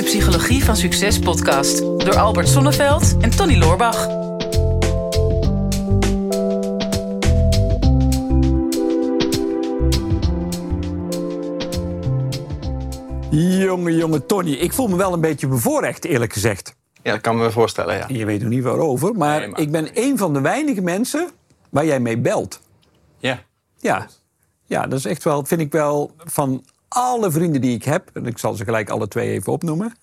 de Psychologie van Succes podcast door Albert Sonneveld en Tony Loorbach. Jonge, jonge Tony, ik voel me wel een beetje bevoorrecht, eerlijk gezegd. Ja, dat kan me voorstellen, ja. Je weet nog niet waarover, maar, Nee, maar- ik ben een van de weinige mensen waar jij mee belt. Ja. Ja, ja dat is echt wel, vind ik wel, van alle vrienden die ik heb, en ik zal ze gelijk alle twee even opnoemen.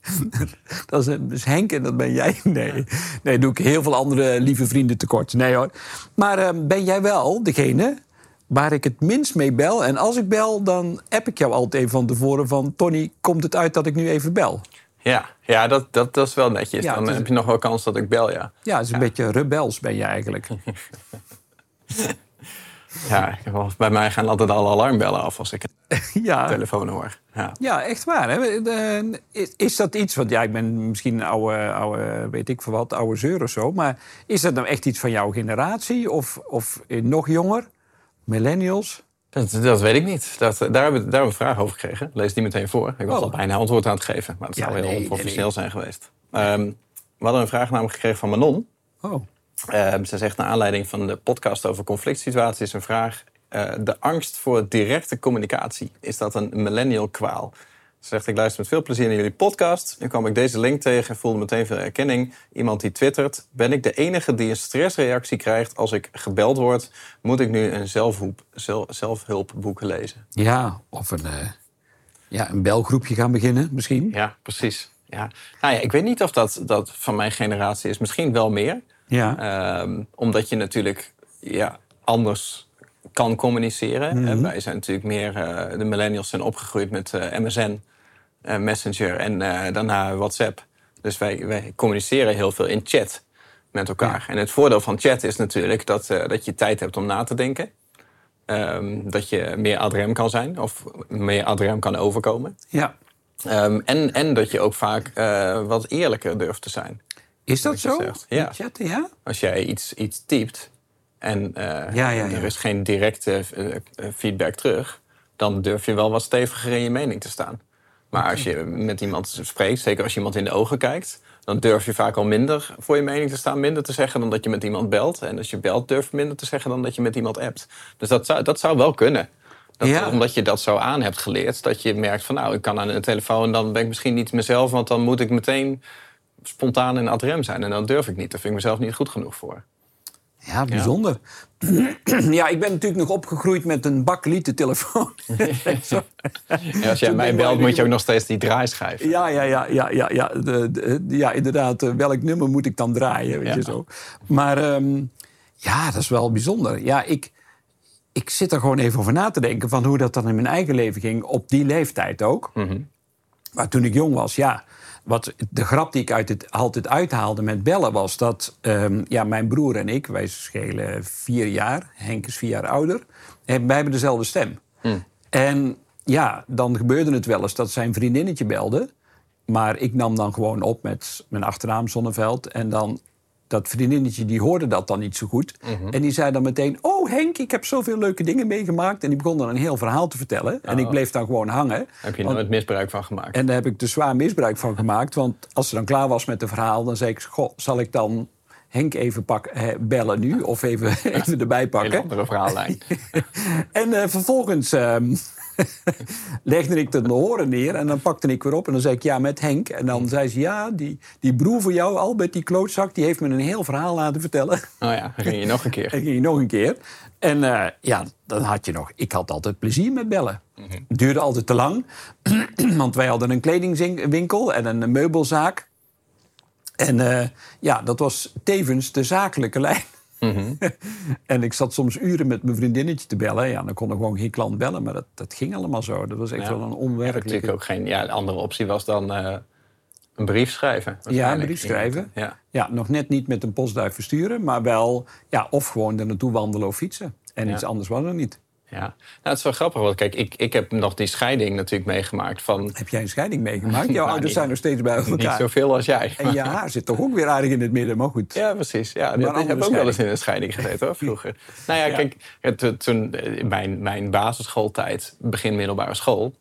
dat, is, dat is Henk en dat ben jij. Nee, nee, doe ik heel veel andere lieve vrienden tekort. Nee hoor. Maar eh, ben jij wel degene waar ik het minst mee bel? En als ik bel, dan app ik jou altijd even van tevoren van... Tony, komt het uit dat ik nu even bel? Ja, ja dat, dat, dat is wel netjes. Ja, Dan is- heb je nog wel kans dat ik bel, ja. Ja, het is een beetje rebels ben je eigenlijk. Ja, bij mij gaan altijd alle alarmbellen af als ik een ja. telefoon hoor. Ja. Ja, echt waar. Hè? Is, is dat iets, want ja, ik ben misschien een oude, oude, weet ik veel wat, oude zeur of zo. Maar is dat nou echt iets van jouw generatie of, of nog jonger? Millennials? Dat, dat weet ik niet. Dat, daar, hebben, we- daar hebben we een vraag over gekregen. Lees die meteen voor. Ik was Oh. al bijna antwoord aan het geven. Maar dat Ja, zou heel nee, nee, onprofessioneel nee. zijn geweest. Ehm, we hadden een vraag namelijk gekregen van Manon. Oh, Ehm, ze zegt naar aanleiding van de podcast over conflict situaties een vraag. eh, de angst voor directe communicatie. Is dat een millennial kwaal? Ze zegt, ik luister met veel plezier naar jullie podcast. Nu kwam ik deze link tegen en voelde meteen veel herkenning. Iemand die twittert, ben ik de enige die een stressreactie krijgt als ik gebeld word? Moet ik nu een zelfhulp, zel- zelfhulpboek lezen? ja, of een, eh, ja, een belgroepje gaan beginnen misschien. Ja, precies. Ja. Nou ja, ik weet niet of dat, dat van mijn generatie is. Misschien wel meer. Ja, Ehm, omdat je natuurlijk ja, anders kan communiceren. En wij zijn natuurlijk meer, eh, de millennials zijn opgegroeid met eh, MSN, Messenger en daarna WhatsApp. Dus wij, wij communiceren heel veel in chat met elkaar. En het voordeel van chat is natuurlijk dat, dat je tijd hebt om na te denken. Ehm, dat je meer adrem kan zijn of meer adrem kan overkomen. ja. Ehm, en, en dat je ook vaak wat eerlijker durft te zijn. Is dat zo? ja. Ja? Als jij iets, iets typt en eh, Ja, ja, ja. er is geen directe eh, eh, feedback terug, dan durf je wel wat steviger in je mening te staan. Maar als je met iemand spreekt, zeker als je iemand in de ogen kijkt, dan durf je vaak al minder voor je mening te staan, minder te zeggen dan dat je met iemand belt. En als je belt, durf je minder te zeggen dan dat je met iemand appt. Dus dat zou, dat zou wel kunnen. Dat, Ja. Omdat je dat zo aan hebt geleerd, dat je merkt van nou, ik kan aan een telefoon, dan ben ik misschien niet mezelf, want dan moet ik meteen spontaan en adrem zijn. En dat durf ik niet. Daar vind ik mezelf niet goed genoeg voor. Ja, bijzonder. Ja. ik ben natuurlijk nog opgegroeid met een bakkelieten telefoon. Ja, als jij mij belt, moet je ook nog steeds die draaischijf. Ja, ja, ja, ja, ja, ja, de, de- ja inderdaad. eh, Welk nummer moet ik dan draaien? Weet Ja. je zo. Maar ehm, ja, dat is wel bijzonder. Ja, ik, ik zit er gewoon even over na te denken van hoe dat dan in mijn eigen leven ging, op die leeftijd ook. Maar toen ik jong was, ja. Wat de grap die ik uit het, altijd uithaalde met bellen was dat ehm, ja, mijn broer en ik, wij schelen vier jaar, Henk is vier jaar ouder, en wij hebben dezelfde stem. En ja, dan gebeurde het wel eens dat zijn vriendinnetje belde. Maar ik nam dan gewoon op met mijn achternaam Zonneveld. En dan dat vriendinnetje die hoorde dat dan niet zo goed. En die zei dan meteen: Oh Henk, ik heb zoveel leuke dingen meegemaakt. En die begon dan een heel verhaal te vertellen. En ik bleef dan gewoon hangen. Heb je Want- nooit misbruik van gemaakt. en daar heb ik dus zwaar misbruik van gemaakt. Want als ze dan klaar was met het verhaal, dan zei ik: Goh, zal ik dan Henk even pak, bellen nu? Of even, even erbij Een pakken? andere verhaallijn. En eh, vervolgens ehm, legde ik de horen neer en dan pakte ik weer op en dan zei ik ja met Henk. En dan zei ze ja, die, die broer van jou, Albert, die klootzak, die heeft me een heel verhaal laten vertellen. Oh ja, dan ging je nog een keer. Ging je nog een keer. En eh, ja, dan had je nog. Ik had altijd plezier met bellen. Het duurde altijd te lang. Want wij hadden een kledingwinkel en een meubelzaak. En eh, ja, dat was tevens de zakelijke lijn. en ik zat soms uren met mijn vriendinnetje te bellen. Ja, dan kon er gewoon geen klant bellen, maar dat, dat ging allemaal zo. Dat was echt Ja. wel een Ja, natuurlijk ook geen. Ja, de andere optie was dan eh, een brief schrijven. Ja, een brief schrijven. Ja. Ja, nog net niet met een postduif versturen, maar wel... Ja, of gewoon er naartoe wandelen of fietsen. En Ja. iets anders was er niet. Ja. Nou, het is wel grappig, want kijk, ik, ik heb nog die scheiding natuurlijk meegemaakt van Heb jij een scheiding meegemaakt? Jouw Nou, ouders niet- zijn nog steeds bij niet elkaar. zoveel als jij. En je haar zit toch ook weer aardig in het midden, maar goed. Ja, precies. Ja, ik heb ook wel eens in een scheiding gezeten hoor, vroeger. nou ja, Ja. kijk, toen eh, mijn, mijn basisschooltijd, begin middelbare school,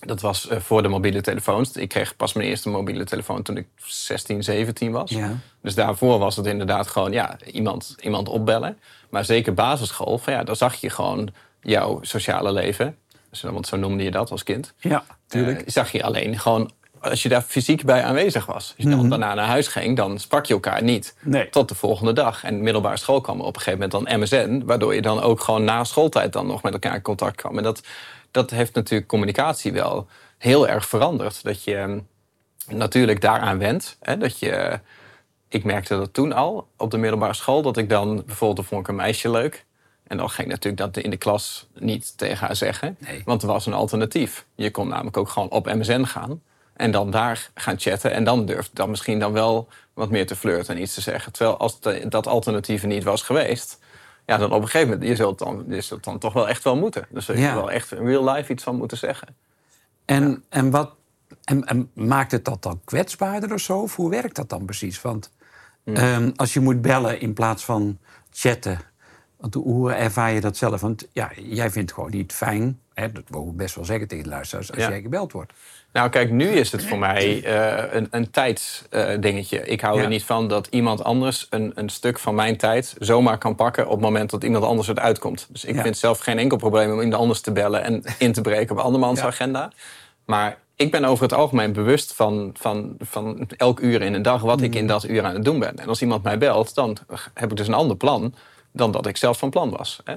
dat was eh, voor de mobiele telefoons. Ik kreeg pas mijn eerste mobiele telefoon toen ik 16, 17 was. Ja. Dus daarvoor was het inderdaad gewoon ja, iemand, iemand opbellen. Maar zeker basisschool, van, ja, dan zag je gewoon jouw sociale leven. Dus, want zo noemde je dat als kind. Ja, tuurlijk. Eh, zag je alleen gewoon als je daar fysiek bij aanwezig was. Als je dan daarna naar huis ging, dan sprak je elkaar niet. Nee. Tot de volgende dag. En middelbare school kwam op een gegeven moment dan MSN... waardoor je dan ook gewoon na schooltijd dan nog met elkaar in contact kwam. En dat, dat heeft natuurlijk communicatie wel heel erg veranderd. Dat je mm, natuurlijk daaraan went. Hè, dat je, ik merkte dat toen al op de middelbare school... dat ik dan bijvoorbeeld, vond ik een meisje leuk... En dan ging ik natuurlijk dat in de klas niet tegen haar zeggen. Nee. Want er was een alternatief. Je kon namelijk ook gewoon op MSN gaan. En dan daar gaan chatten. En dan durft dan misschien dan wel wat meer te flirten en iets te zeggen. Terwijl als de- dat alternatief er niet was geweest... Ja, dan op een gegeven moment, je zult dan, je zult dan toch wel echt wel moeten. Dus zul je Ja. wel echt in real life iets van moeten zeggen. En, en, wat, en, en maakt het dat dan kwetsbaarder of zo? Of hoe werkt dat dan precies? Want ehm, als je moet bellen in plaats van chatten... Want hoe ervaar je dat zelf? Want ja, jij vindt het gewoon niet fijn... Hè, dat wil ik best wel zeggen tegen de luisteraars... als Ja. jij gebeld wordt. Nou, kijk, nu is het voor mij eh, een, een tijdsdingetje. ik hou Ja. er niet van dat iemand anders een, een stuk van mijn tijd zomaar kan pakken op het moment dat iemand anders het uitkomt. Dus ik Ja. vind zelf geen enkel probleem om iemand anders te bellen en in te breken op andermans agenda. Maar ik ben over het algemeen bewust van, van, van elk uur in een dag wat Mm. ik in dat uur aan het doen ben. En als iemand mij belt, dan heb ik dus een ander plan dan dat ik zelf van plan was. Hè?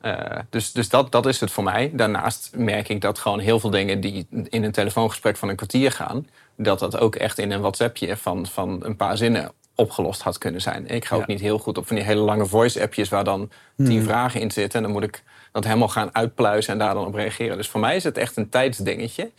Eh, dus dus dat, dat is het voor mij. Daarnaast merk ik dat gewoon heel veel dingen die in een telefoongesprek van een kwartier gaan, dat dat ook echt in een WhatsAppje van, van een paar zinnen opgelost had kunnen zijn. Ik ga ook Ja. niet heel goed op van die hele lange voice-appjes waar dan tien vragen in zitten. En dan moet ik dat helemaal gaan uitpluizen en daar dan op reageren. Dus voor mij is het echt een tijdsdingetje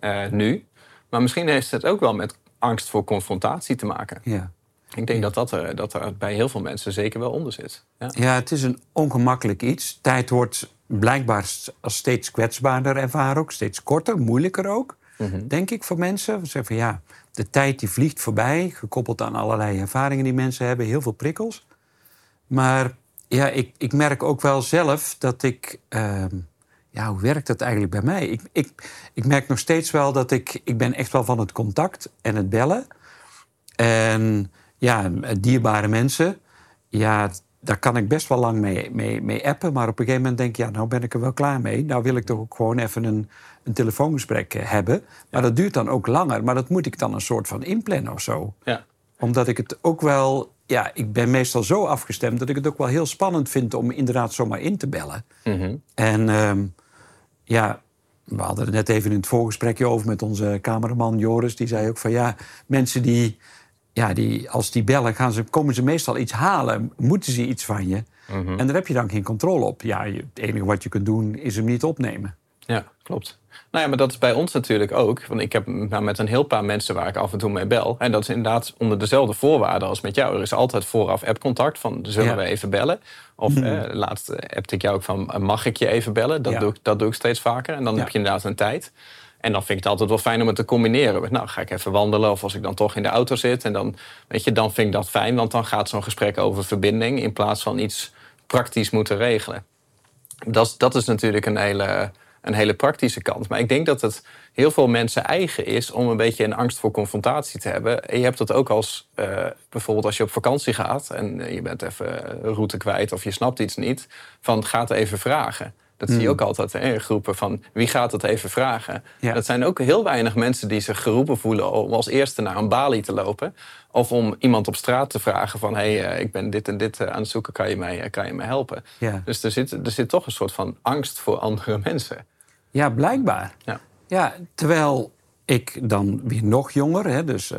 eh, nu. Maar misschien heeft het ook wel met angst voor confrontatie te maken. Ja. Ik denk dat dat er, dat er bij heel veel mensen zeker wel onder zit. Ja. Ja, het is een ongemakkelijk iets. Tijd wordt blijkbaar als steeds kwetsbaarder ervaren ook. Steeds korter, moeilijker ook, denk ik, voor mensen. We zeggen van ja, de tijd die vliegt voorbij... gekoppeld aan allerlei ervaringen die mensen hebben. Heel veel prikkels. Maar ja, ik, ik merk ook wel zelf dat ik... ehm, ja, hoe werkt dat eigenlijk bij mij? Ik, ik, ik merk nog steeds wel dat ik... Ik ben echt wel van het contact en het bellen. En ja, dierbare mensen, ja, daar kan ik best wel lang mee, mee, mee appen. Maar op een gegeven moment denk ik, ja, nou ben ik er wel klaar mee. Nou wil ik toch ook gewoon even een, een telefoongesprek eh, hebben. Maar dat duurt dan ook langer. Maar dat moet ik dan een soort van inplannen of zo. Ja. Omdat ik het ook wel... Ja, ik ben meestal zo afgestemd dat ik het ook wel heel spannend vind... om inderdaad zomaar in te bellen. Mhm. En ehm, ja, we hadden het net even in het voorgesprekje over met onze cameraman Joris. Die zei ook van ja, mensen die, ja, die als die bellen, gaan ze, komen ze meestal iets halen. Moeten ze iets van je. Mhm. En daar heb je dan geen controle op. Ja, je, het enige wat je kunt doen is hem niet opnemen. Ja, klopt. Nou ja, maar dat is bij ons natuurlijk ook. Want ik heb nou met een heel paar mensen waar ik af en toe mee bel. En dat is inderdaad onder dezelfde voorwaarden als met jou. Er is altijd vooraf appcontact van zullen Ja. we even bellen? Of eh, laatst appte ik jou ook van eh, mag ik je even bellen? Dat, Ja. doe, ik, dat doe ik steeds vaker. En dan Ja. heb je inderdaad een tijd. En dan vind ik het altijd wel fijn om het te combineren. Met, nou, ga ik even wandelen of als ik dan toch in de auto zit. En dan, weet je, dan vind ik dat fijn. Want dan gaat zo'n gesprek over verbinding in plaats van iets praktisch moeten regelen. Dat, dat is natuurlijk een hele, een hele praktische kant. Maar ik denk dat het heel veel mensen eigen is om een beetje een angst voor confrontatie te hebben. En je hebt dat ook als eh, bijvoorbeeld als je op vakantie gaat en eh, je bent even een route kwijt of je snapt iets niet, van ga het even vragen. Dat zie je ook altijd hè, in groepen van wie gaat het even vragen. Ja. Dat zijn ook heel weinig mensen die zich geroepen voelen om als eerste naar een balie te lopen. Of om iemand op straat te vragen van hé, hey, eh, ik ben dit en dit eh, aan het zoeken, kan je mij, eh, kan je mij helpen? Ja. Dus er zit, er zit toch een soort van angst voor andere mensen. Ja, blijkbaar. Ja. Ja, terwijl ik dan weer nog jonger, hè, dus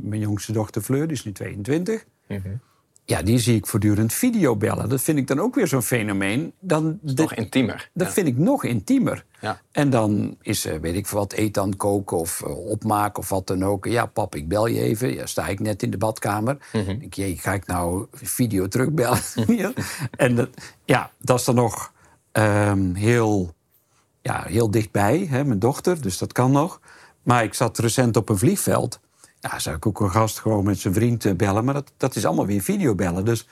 mijn jongste dochter Fleur, die is nu 22. Ja, die zie ik voortdurend videobellen. Dat vind ik dan ook weer zo'n fenomeen. Dan, Nog intiemer. Dat Ja. vind ik nog intiemer. Ja. En dan is, eh, weet ik veel wat, eten koken of eh, opmaken of wat dan ook. Ja, pap, ik bel je even. Ja, sta ik net in de badkamer. Mhm. ik, jee, ga ik nou video terugbellen? En dat, ja, dat is dan nog ehm, heel, ja, heel dichtbij, hè, mijn dochter. Dus dat kan nog. Maar ik zat recent op een vliegveld. Ja, zou ik ook een gast gewoon met zijn vriend eh, bellen. Maar dat, dat is allemaal weer videobellen. Dus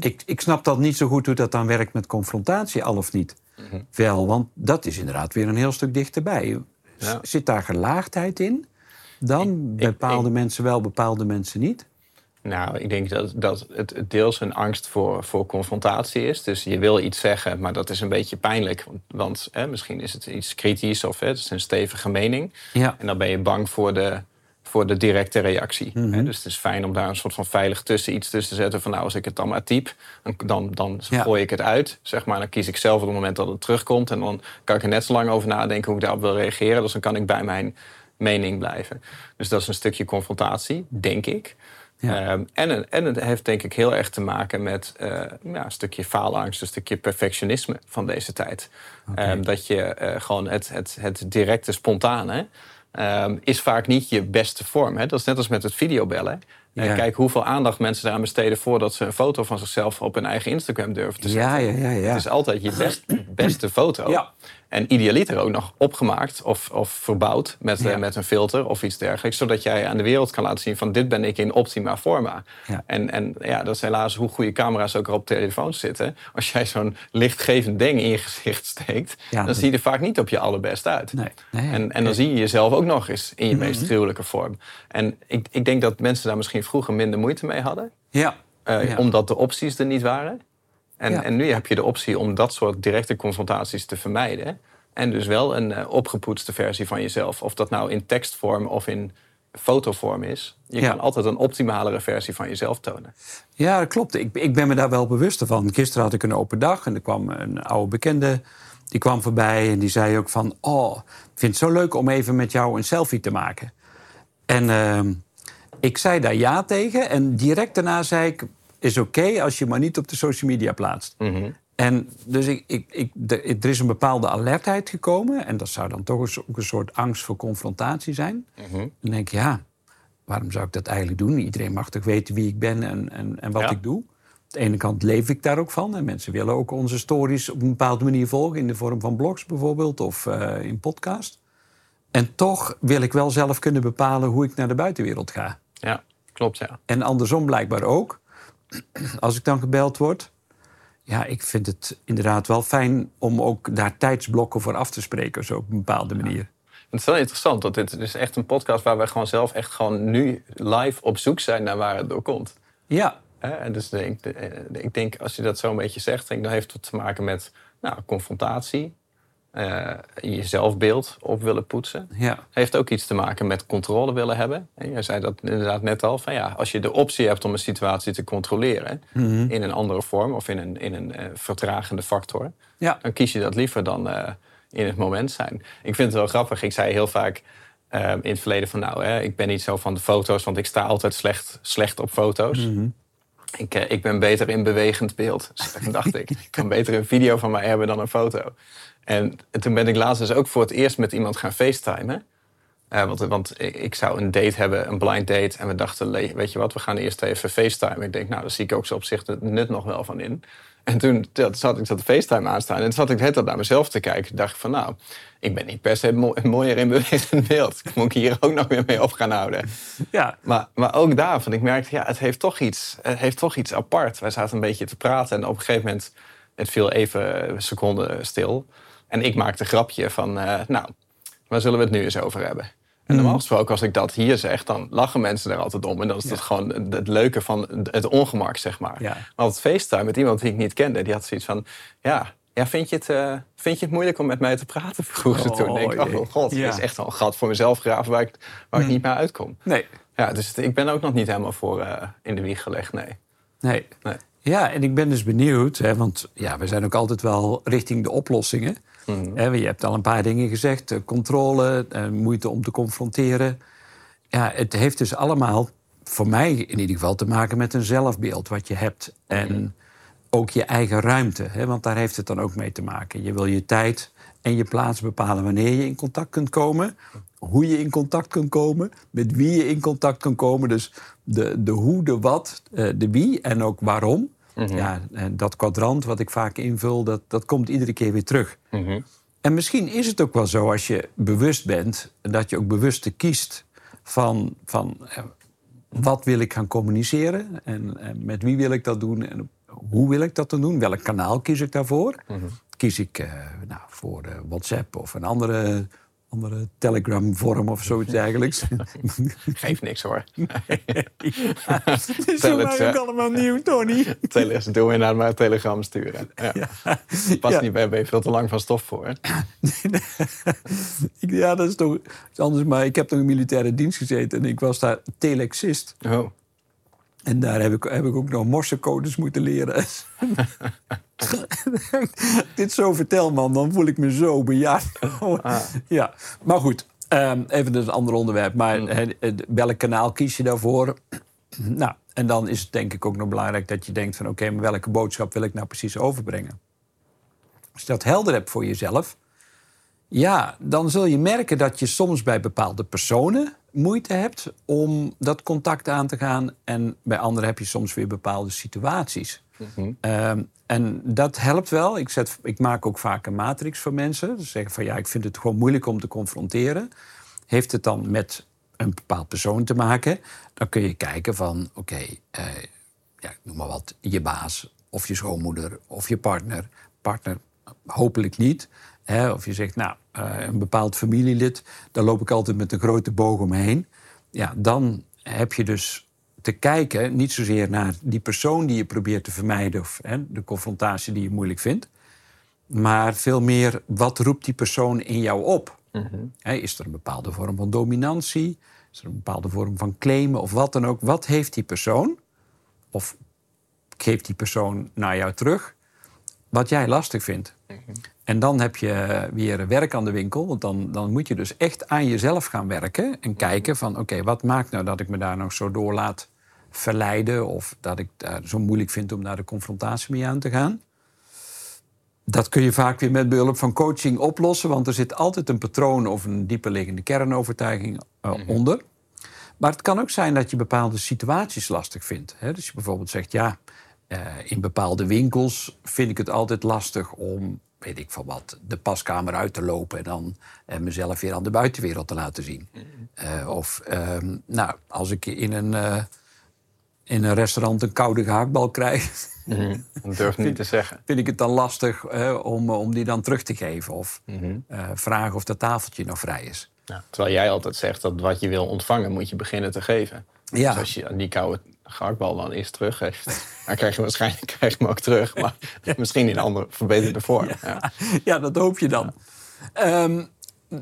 ik, ik snap dan niet zo goed hoe dat dan werkt met confrontatie, al of niet. Wel, want dat is inderdaad weer een heel stuk dichterbij. Ja. Zit daar gelaagdheid in? Dan bepaalde mensen wel, bepaalde mensen niet? Nou, ik denk dat, dat het deels een angst voor, voor confrontatie is. Dus je wil iets zeggen, maar dat is een beetje pijnlijk. Want, want hè, misschien is het iets kritisch of hè, het is een stevige mening. Ja. En dan ben je bang voor de, voor de directe reactie. Mhm. hè. Dus het is fijn om daar een soort van veilig tussen iets tussen te zetten. Van nou, als ik het dan maar typ, dan, dan, dan Ja. gooi ik het uit. Zeg maar. Dan kies ik zelf op het moment dat het terugkomt. En dan kan ik er net zo lang over nadenken hoe ik daarop wil reageren. Dus dan kan ik bij mijn mening blijven. Dus dat is een stukje confrontatie, denk ik. Ja. Ehm, en, het- en het heeft denk ik heel erg te maken met eh, ja, een stukje faalangst, een stukje perfectionisme van deze tijd. Ehm, dat je eh, gewoon het, het, het directe, spontane ehm, is vaak niet je beste vorm. Hè? Dat is net als met het videobellen. Eh, Ja. kijk hoeveel aandacht mensen eraan besteden voordat ze een foto van zichzelf op hun eigen Instagram durven te Ja, zetten. ja, ja, ja. Het is altijd je best, beste foto. Ja. En idealiter ook nog opgemaakt of, of verbouwd met, eh, Ja. met een filter of iets dergelijks. Zodat jij aan de wereld kan laten zien van dit ben ik in optima forma. Ja. En, en ja, dat is helaas hoe goede camera's ook er op telefoons zitten. Als jij zo'n lichtgevend ding in je gezicht steekt, Ja, dan zie je er vaak niet op je allerbest uit. Nee, nee. En, en dan zie je jezelf ook nog eens in je Mhm. meest gruwelijke vorm. En ik, ik denk dat mensen daar misschien vroeger minder moeite mee hadden. Ja. Eh, Ja. Omdat de opties er niet waren. En, Ja. en nu heb je de optie om dat soort directe confrontaties te vermijden. En dus wel een eh, opgepoetste versie van jezelf. Of dat nou in tekstvorm of in fotovorm is. Je Ja. kan altijd een optimalere versie van jezelf tonen. Ja, dat klopt. Ik, ik ben me daar wel bewust van. Gisteren had ik een open dag en er kwam een oude bekende. Die kwam voorbij en die zei ook van... Oh, ik vind het zo leuk om even met jou een selfie te maken. En ehm, ik zei daar ja tegen. En direct daarna zei ik... Is oké als je maar niet op de social media plaatst. En dus ik, ik, ik, de- er is een bepaalde alertheid gekomen. En dat zou dan toch een, ook een soort angst voor confrontatie zijn. Dan denk ik, ja, waarom zou ik dat eigenlijk doen? Iedereen mag toch weten wie ik ben en, en, en wat Ja. ik doe. Aan de ene kant leef ik daar ook van. En mensen willen ook onze stories op een bepaalde manier volgen. In de vorm van blogs bijvoorbeeld of eh, in podcast. En toch wil ik wel zelf kunnen bepalen hoe ik naar de buitenwereld ga. Ja, klopt ja. En andersom blijkbaar ook. Als ik dan gebeld word. Ja, ik vind het inderdaad wel fijn om ook daar tijdsblokken voor af te spreken. Zo op een bepaalde manier. Het is wel interessant, dat dit is echt een podcast waar we gewoon zelf echt gewoon nu live op zoek zijn naar waar het door komt. Ja, En dus denk, eh, ik denk, als je dat zo een beetje zegt, denk, dan heeft het te maken met nou, confrontatie, eh, je zelfbeeld op willen poetsen. ja. Heeft ook iets te maken met controle willen hebben. En jij zei dat inderdaad net al, van ja, als je de optie hebt om een situatie te controleren in een andere vorm of in een, in een eh, vertragende factor, Ja. dan kies je dat liever dan eh, in het moment zijn. Ik vind het wel grappig. Ik zei heel vaak in het verleden van nou, hè, ik ben niet zo van de foto's, want ik sta altijd slecht, slecht op foto's. Eh, ik ben beter in bewegend beeld. Dacht ik, ik kan beter een video van mij hebben dan een foto. En toen ben ik laatst dus ook voor het eerst met iemand gaan facetimen. Eh, want want ik, ik zou een date hebben, een blind date. En we dachten, weet je wat, we gaan eerst even facetimen. Ik denk, nou, daar zie ik ook zo op zich het nut nog wel van in. En toen zat ik dat FaceTime aanstaan. En toen zat ik het naar mezelf te kijken. Toen dacht ik van, nou, ik ben niet per se mo- mooier in bewegend beeld. Ik moet ik hier ook nog weer mee op gaan houden. Ja. Maar, maar ook daarvan, ik merkte, ja, het heeft toch iets, het heeft toch iets apart. Wij zaten een beetje te praten en op een gegeven moment, het viel even een seconde stil. En ik maakte een grapje van, eh, nou, waar zullen we het nu eens over hebben? En normaal gesproken, als ik dat hier zeg, dan lachen mensen er altijd om. En dan is dat gewoon het leuke van het ongemak, zeg maar. Ja. Maar op het FaceTime met iemand die ik niet kende, die had zoiets van... Ja, ja vind, je het, eh, vind je het moeilijk om met mij te praten? Vroeg ze Oh, toen. Ik dacht, jee. oh god, Ja. is echt wel een gat voor mezelf graven waar ik, waar ik niet meer uitkom. Nee. Ja, dus ik ben ook nog niet helemaal voor eh, in de wieg gelegd, nee. Nee. nee. Ja, en ik ben dus benieuwd, hè, want ja, we zijn ook altijd wel richting de oplossingen. Hè, je hebt al een paar dingen gezegd, eh, controle, eh, moeite om te confronteren. Ja, het heeft dus allemaal, voor mij in ieder geval, te maken met een zelfbeeld wat je hebt. En ook je eigen ruimte, want daar heeft het dan ook mee te maken. Je wil je tijd en je plaats bepalen wanneer je in contact kunt komen, hoe je in contact kunt komen, met wie je in contact kunt komen. Dus de, de hoe, de wat, eh, de wie en ook waarom. Ja, en dat kwadrant wat ik vaak invul, dat, dat komt iedere keer weer terug. En misschien is het ook wel zo als je bewust bent, dat je ook bewust kiest van, van eh, wat wil ik gaan communiceren en, en met wie wil ik dat doen en hoe wil ik dat dan doen? Welk kanaal kies ik daarvoor? Kies ik eh, nou, voor eh, WhatsApp of een andere, andere Telegram-vorm of zoiets dergelijks. Geeft niks hoor. Het is voor mij ook allemaal nieuw, Tony. Tele doen we naar maar Telegram sturen. Ja. Past Ja. niet bij, ben je veel te lang van stof voor. Ja, dat is toch iets anders. Maar ik heb toch in militaire dienst gezeten en ik was daar telexist. Oh. En daar heb ik, heb ik ook nog morsecodes moeten leren. Dit zo vertel, man, dan voel ik me zo bejaard. Ja, maar goed, ehm, even een ander onderwerp. Maar eh, welk kanaal kies je daarvoor? nou, en dan is het denk ik ook nog belangrijk dat je denkt van... oké, maar welke boodschap wil ik nou precies overbrengen? Als je dat helder hebt voor jezelf... ja, dan zul je merken dat je soms bij bepaalde personen moeite hebt... om dat contact aan te gaan. En bij anderen heb je soms weer bepaalde situaties. Ehm, en dat helpt wel. Ik, zet, ik maak ook vaak een matrix voor mensen. Ze zeggen van ja, ik vind het gewoon moeilijk om te confronteren. Heeft het dan met een bepaald persoon te maken? Dan kun je kijken van oké, eh, ja, noem maar wat, je baas of je schoonmoeder of je partner. Partner hopelijk niet. Hè? Of je zegt nou, eh, een bepaald familielid, daar loop ik altijd met een grote boog omheen. Ja, dan heb je dus te kijken, niet zozeer naar die persoon die je probeert te vermijden of hè, de confrontatie die je moeilijk vindt, maar veel meer wat roept die persoon in jou op? Hè, is er een bepaalde vorm van dominantie? Is er een bepaalde vorm van claimen of wat dan ook? Wat heeft die persoon? Of geeft die persoon naar jou terug wat jij lastig vindt? En dan heb je weer werk aan de winkel. Want dan, dan moet je dus echt aan jezelf gaan werken. En kijken van oké, wat maakt nou dat ik me daar nog zo door laat verleiden. Of dat ik het zo moeilijk vind om daar de confrontatie mee aan te gaan. Dat kun je vaak weer met behulp van coaching oplossen. Want er zit altijd een patroon of een dieperliggende kernovertuiging eh, onder. Maar het kan ook zijn dat je bepaalde situaties lastig vindt. Hè? Dus je bijvoorbeeld zegt, ja, eh, in bepaalde winkels vind ik het altijd lastig om, weet ik van wat, de paskamer uit te lopen en dan eh, mezelf weer aan de buitenwereld te laten zien. Eh, of, ehm, nou, als ik in een, eh, in een restaurant een koude gehaktbal krijg, Dat durf ik niet te zeggen. vind ik het dan lastig om, om die dan terug te geven. Of eh, vragen of dat tafeltje nog vrij is. Ja, terwijl jij altijd zegt dat wat je wil ontvangen, moet je beginnen te geven. Ja. Dus als je die koude gehaktbal dan eerst teruggeeft, dan krijg je waarschijnlijk krijg je hem ook terug. Maar misschien in een andere verbeterde vorm. Ja. ja, dat hoop je dan. Ehm,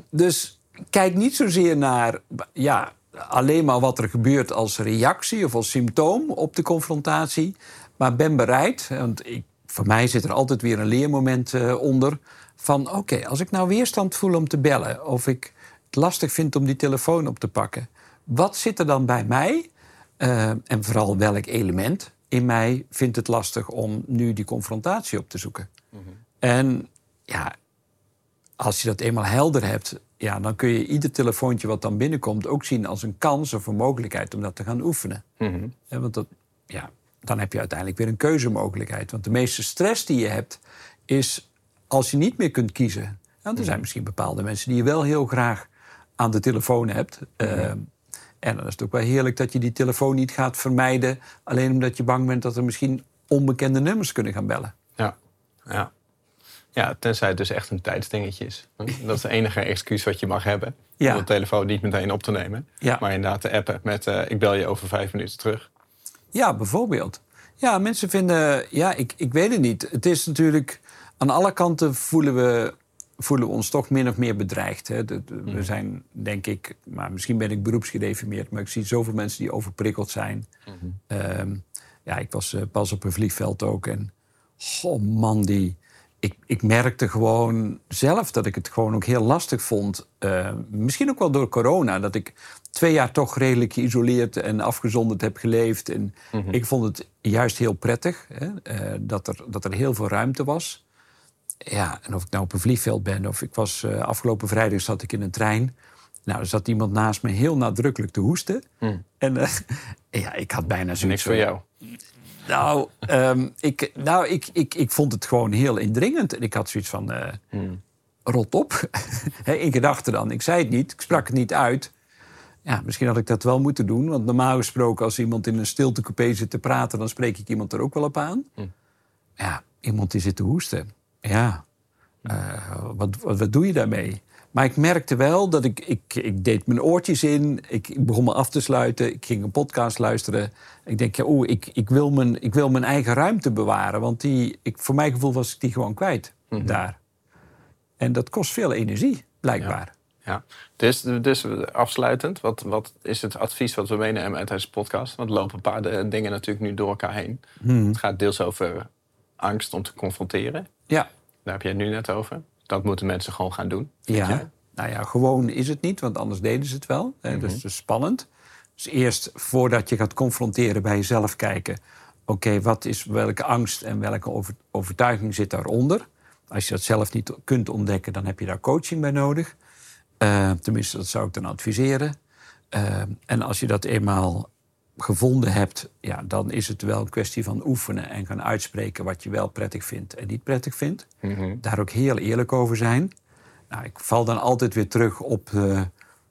dus kijk niet zozeer naar ja, alleen maar wat er gebeurt als reactie of als symptoom op de confrontatie. Maar ben bereid, want ik, voor mij zit er altijd weer een leermoment eh, onder. Van oké, als ik nou weerstand voel om te bellen, of ik het lastig vind om die telefoon op te pakken, wat zit er dan bij mij? Eh, en vooral welk element in mij vindt het lastig om nu die confrontatie op te zoeken? En ja, als je dat eenmaal helder hebt, ja, dan kun je ieder telefoontje wat dan binnenkomt ook zien als een kans of een mogelijkheid om dat te gaan oefenen. Hè, want dat, ja, dan heb je uiteindelijk weer een keuzemogelijkheid. Want de meeste stress die je hebt, is als je niet meer kunt kiezen. Want er zijn misschien bepaalde mensen die je wel heel graag aan de telefoon hebt. Eh, en dan is het ook wel heerlijk dat je die telefoon niet gaat vermijden. Alleen omdat je bang bent dat er misschien onbekende nummers kunnen gaan bellen. Ja. Ja. ja, tenzij het dus echt een tijdsdingetje is. Dat is het enige excuus wat je mag hebben. Ja. Om de telefoon niet meteen op te nemen. Ja. Maar inderdaad te appen met eh, ik bel je over vijf minuten terug. Ja, bijvoorbeeld. Ja, mensen vinden, ja, ik, ik weet het niet. Het is natuurlijk, aan alle kanten voelen we, voelen we ons toch min of meer bedreigd. Hè. We zijn, denk ik, maar misschien ben ik beroepsgedeformeerd, maar ik zie zoveel mensen die overprikkeld zijn. Ehm, ja, ik was eh, pas op een vliegveld ook en, goh man, die, ik, ik merkte gewoon zelf dat ik het gewoon ook heel lastig vond. Eh, misschien ook wel door corona, dat ik twee jaar toch redelijk geïsoleerd en afgezonderd heb geleefd. En ik vond het juist heel prettig hè, eh, dat, er, dat er heel veel ruimte was. Ja, en of ik nou op een vliegveld ben of ik was eh, afgelopen vrijdag zat ik in een trein. Nou, er zat iemand naast me heel nadrukkelijk te hoesten. En eh, ja, ik had bijna zoiets Niks voor jou. nou, ehm, ik, nou ik, ik, ik vond het gewoon heel indringend. En ik had zoiets van, eh, rot op. In gedachten dan. Ik zei het niet, ik sprak het niet uit. Ja, misschien had ik dat wel moeten doen. Want normaal gesproken, als iemand in een stiltecoupé zit te praten... dan spreek ik iemand er ook wel op aan. Ja, iemand die zit te hoesten. Ja, eh, wat, wat, wat doe je daarmee? Maar ik merkte wel dat ik, ik, ik deed mijn oortjes in. Ik begon me af te sluiten. Ik ging een podcast luisteren. Ik denk, ja, oeh, ik, ik, wil mijn, ik wil mijn eigen ruimte bewaren. Want die, ik, voor mijn gevoel was ik die gewoon kwijt Mhm. daar. En dat kost veel energie, blijkbaar. Ja, dus, dus afsluitend, wat, wat is het advies wat we meenemen uit deze podcast? Want er lopen een paar dingen natuurlijk nu door elkaar heen. Hmm. Het gaat deels over angst om te confronteren. Ja. Daar heb je het nu net over. Dat moeten mensen gewoon gaan doen. Ja. Nou ja, gewoon is het niet, want anders deden ze het wel. hè, Dat is dus spannend. Dus eerst voordat je gaat confronteren bij jezelf kijken... oké, wat is welke angst en welke over- overtuiging zit daaronder? Als je dat zelf niet kunt ontdekken, dan heb je daar coaching bij nodig. Eh, tenminste, dat zou ik dan adviseren. Eh, en als je dat eenmaal gevonden hebt, ja, dan is het wel een kwestie van oefenen en gaan uitspreken wat je wel prettig vindt en niet prettig vindt. Mhm. Daar ook heel eerlijk over zijn. Nou, ik val dan altijd weer terug op eh,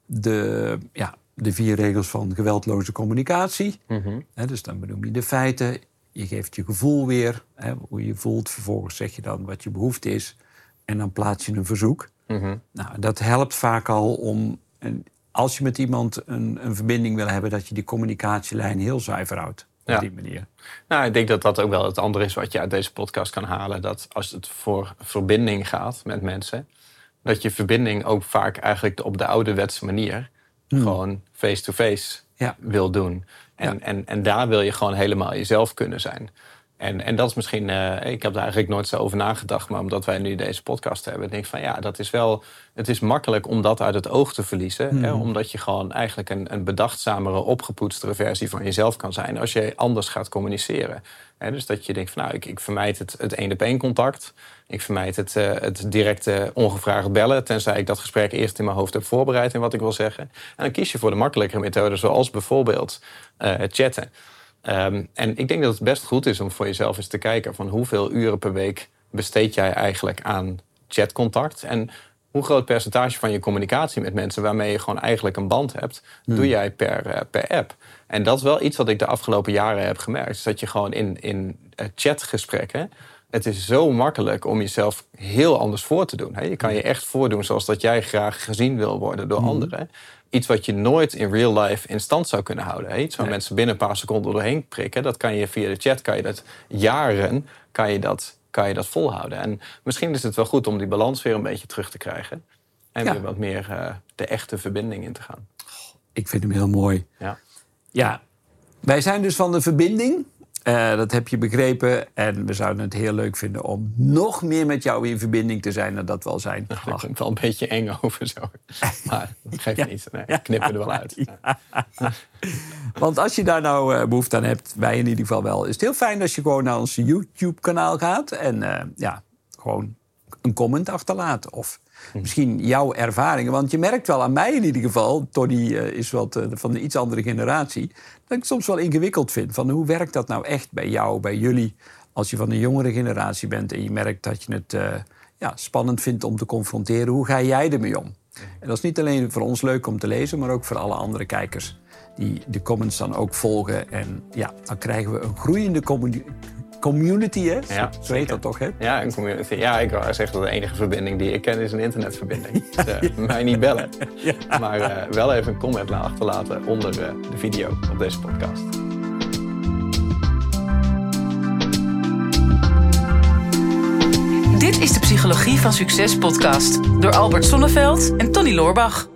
de, ja, de vier regels van geweldloze communicatie. Mhm. Dus dan benoem je de feiten, je geeft je gevoel weer, hè, hoe je voelt. Vervolgens zeg je dan wat je behoefte is en dan plaats je een verzoek. Mhm. Nou, dat helpt vaak al om, en als je met iemand een, een verbinding wil hebben, dat je die communicatielijn heel zuiver houdt. Ja. Op die manier. Nou, ik denk dat dat ook wel het andere is wat je uit deze podcast kan halen. Dat als het voor verbinding gaat met mensen, dat je verbinding ook vaak eigenlijk op de ouderwetse manier gewoon face-to-face Ja. wil doen. En, Ja. en, en daar wil je gewoon helemaal jezelf kunnen zijn. En, en dat is misschien, eh, ik heb daar eigenlijk nooit zo over nagedacht, maar omdat wij nu deze podcast hebben, denk ik van ja, dat is wel, het is makkelijk om dat uit het oog te verliezen. Hè, omdat je gewoon eigenlijk een, een bedachtzamere, opgepoetstere versie van jezelf kan zijn als je anders gaat communiceren. Hè, dus dat je denkt van nou, ik, ik vermijd het, het één op één contact. Ik vermijd het, eh, het directe ongevraagd bellen, tenzij ik dat gesprek eerst in mijn hoofd heb voorbereid in wat ik wil zeggen. En dan kies je voor de makkelijkere methode, zoals bijvoorbeeld eh, het chatten. Ehm, en ik denk dat het best goed is om voor jezelf eens te kijken van hoeveel uren per week besteed jij eigenlijk aan chatcontact en hoe groot percentage van je communicatie met mensen waarmee je gewoon eigenlijk een band hebt, doe jij per, eh, per app. En dat is wel iets wat ik de afgelopen jaren heb gemerkt. Is dat je gewoon in, in eh, chatgesprekken. Het is zo makkelijk om jezelf heel anders voor te doen. Hè? Je kan je echt voordoen zoals dat jij graag gezien wil worden door anderen. Iets wat je nooit in real life in stand zou kunnen houden. Hè? Iets waar Nee. mensen binnen een paar seconden doorheen prikken. Dat kan je via de chat, kan je dat jaren, kan je dat, kan je dat volhouden. En misschien is het wel goed om die balans weer een beetje terug te krijgen. En Ja. weer wat meer eh, de echte verbinding in te gaan. Ik vind hem heel mooi. Ja. Ja, wij zijn dus van de verbinding. Eh, dat heb je begrepen. En we zouden het heel leuk vinden om nog meer met jou in verbinding te zijn dan dat we al zijn. Dat Ach, komt wel een beetje eng over zo. Maar dat geeft Ja. niet. Nee, knippen er wel uit. Want als je daar nou eh, behoefte aan hebt, wij in ieder geval wel, is het heel fijn als je gewoon naar ons YouTube-kanaal gaat en eh, ja, gewoon een comment achterlaat. Of misschien jouw ervaringen. Want je merkt wel aan mij in ieder geval, Tony eh, is wat eh, van een iets andere generatie, dat ik het soms wel ingewikkeld vind. Van hoe werkt dat nou echt bij jou, bij jullie, als je van een jongere generatie bent en je merkt dat je het eh, ja, spannend vindt om te confronteren. Hoe ga jij ermee om? En dat is niet alleen voor ons leuk om te lezen, maar ook voor alle andere kijkers die de comments dan ook volgen. En ja, dan krijgen we een groeiende commu- community, hè? Zo- Ja, zo heet dat toch, hè? Ja, een community. Ja, ik wou zeggen dat de enige verbinding die ik ken is een internetverbinding. Dus, eh, mij niet bellen. Maar eh, wel even een comment la- achterlaten onder eh, de video op deze podcast. Dit is de Psychologie van Succes podcast door Albert Sonneveld en Tony Loorbach.